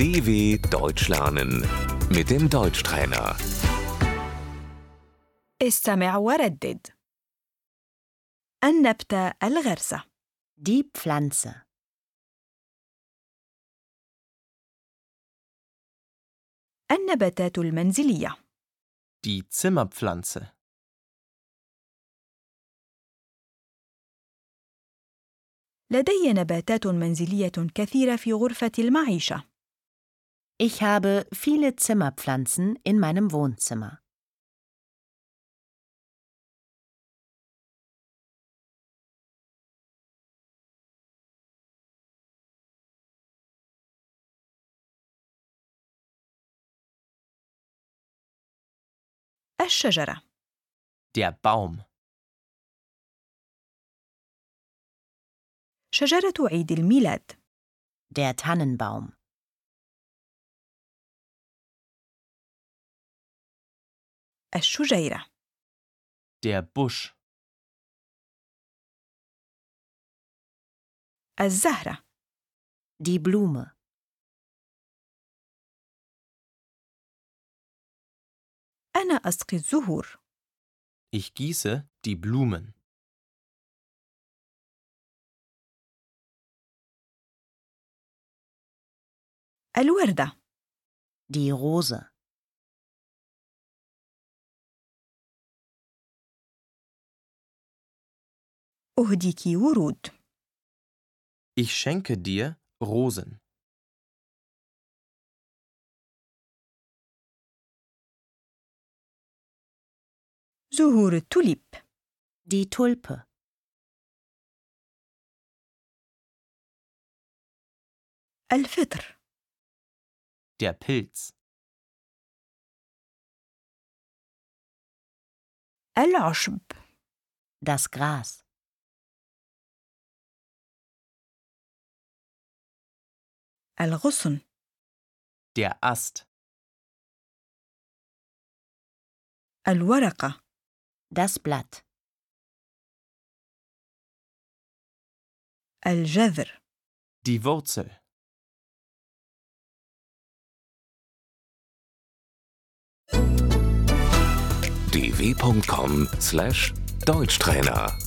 DW Deutsch lernen mit dem Deutschtrainer. استمع وردد النبتة الغرسة Die Pflanze. النباتات المنزلية Die Zimmerpflanze. لدي نباتات منزلية كثيرة في غرفة المعيشة Ich habe viele Zimmerpflanzen in meinem Wohnzimmer. الشجرة Der Baum. شجرة عيد الميلاد Der Tannenbaum. الشجيرة Der Busch. الزهرة Die Blume. أنا أسقي الزهور Ich gieße die Blumen. الوردة Die Rose. أهديك ورود Ich schenke dir Rosen. زهور التوليب Die Tulpe. الفطر Der Pilz. العشب Das Gras. الغصن Der Ast. الورقة Das Blatt. الجذر Die Wurzel. dw.com/deutschtrainer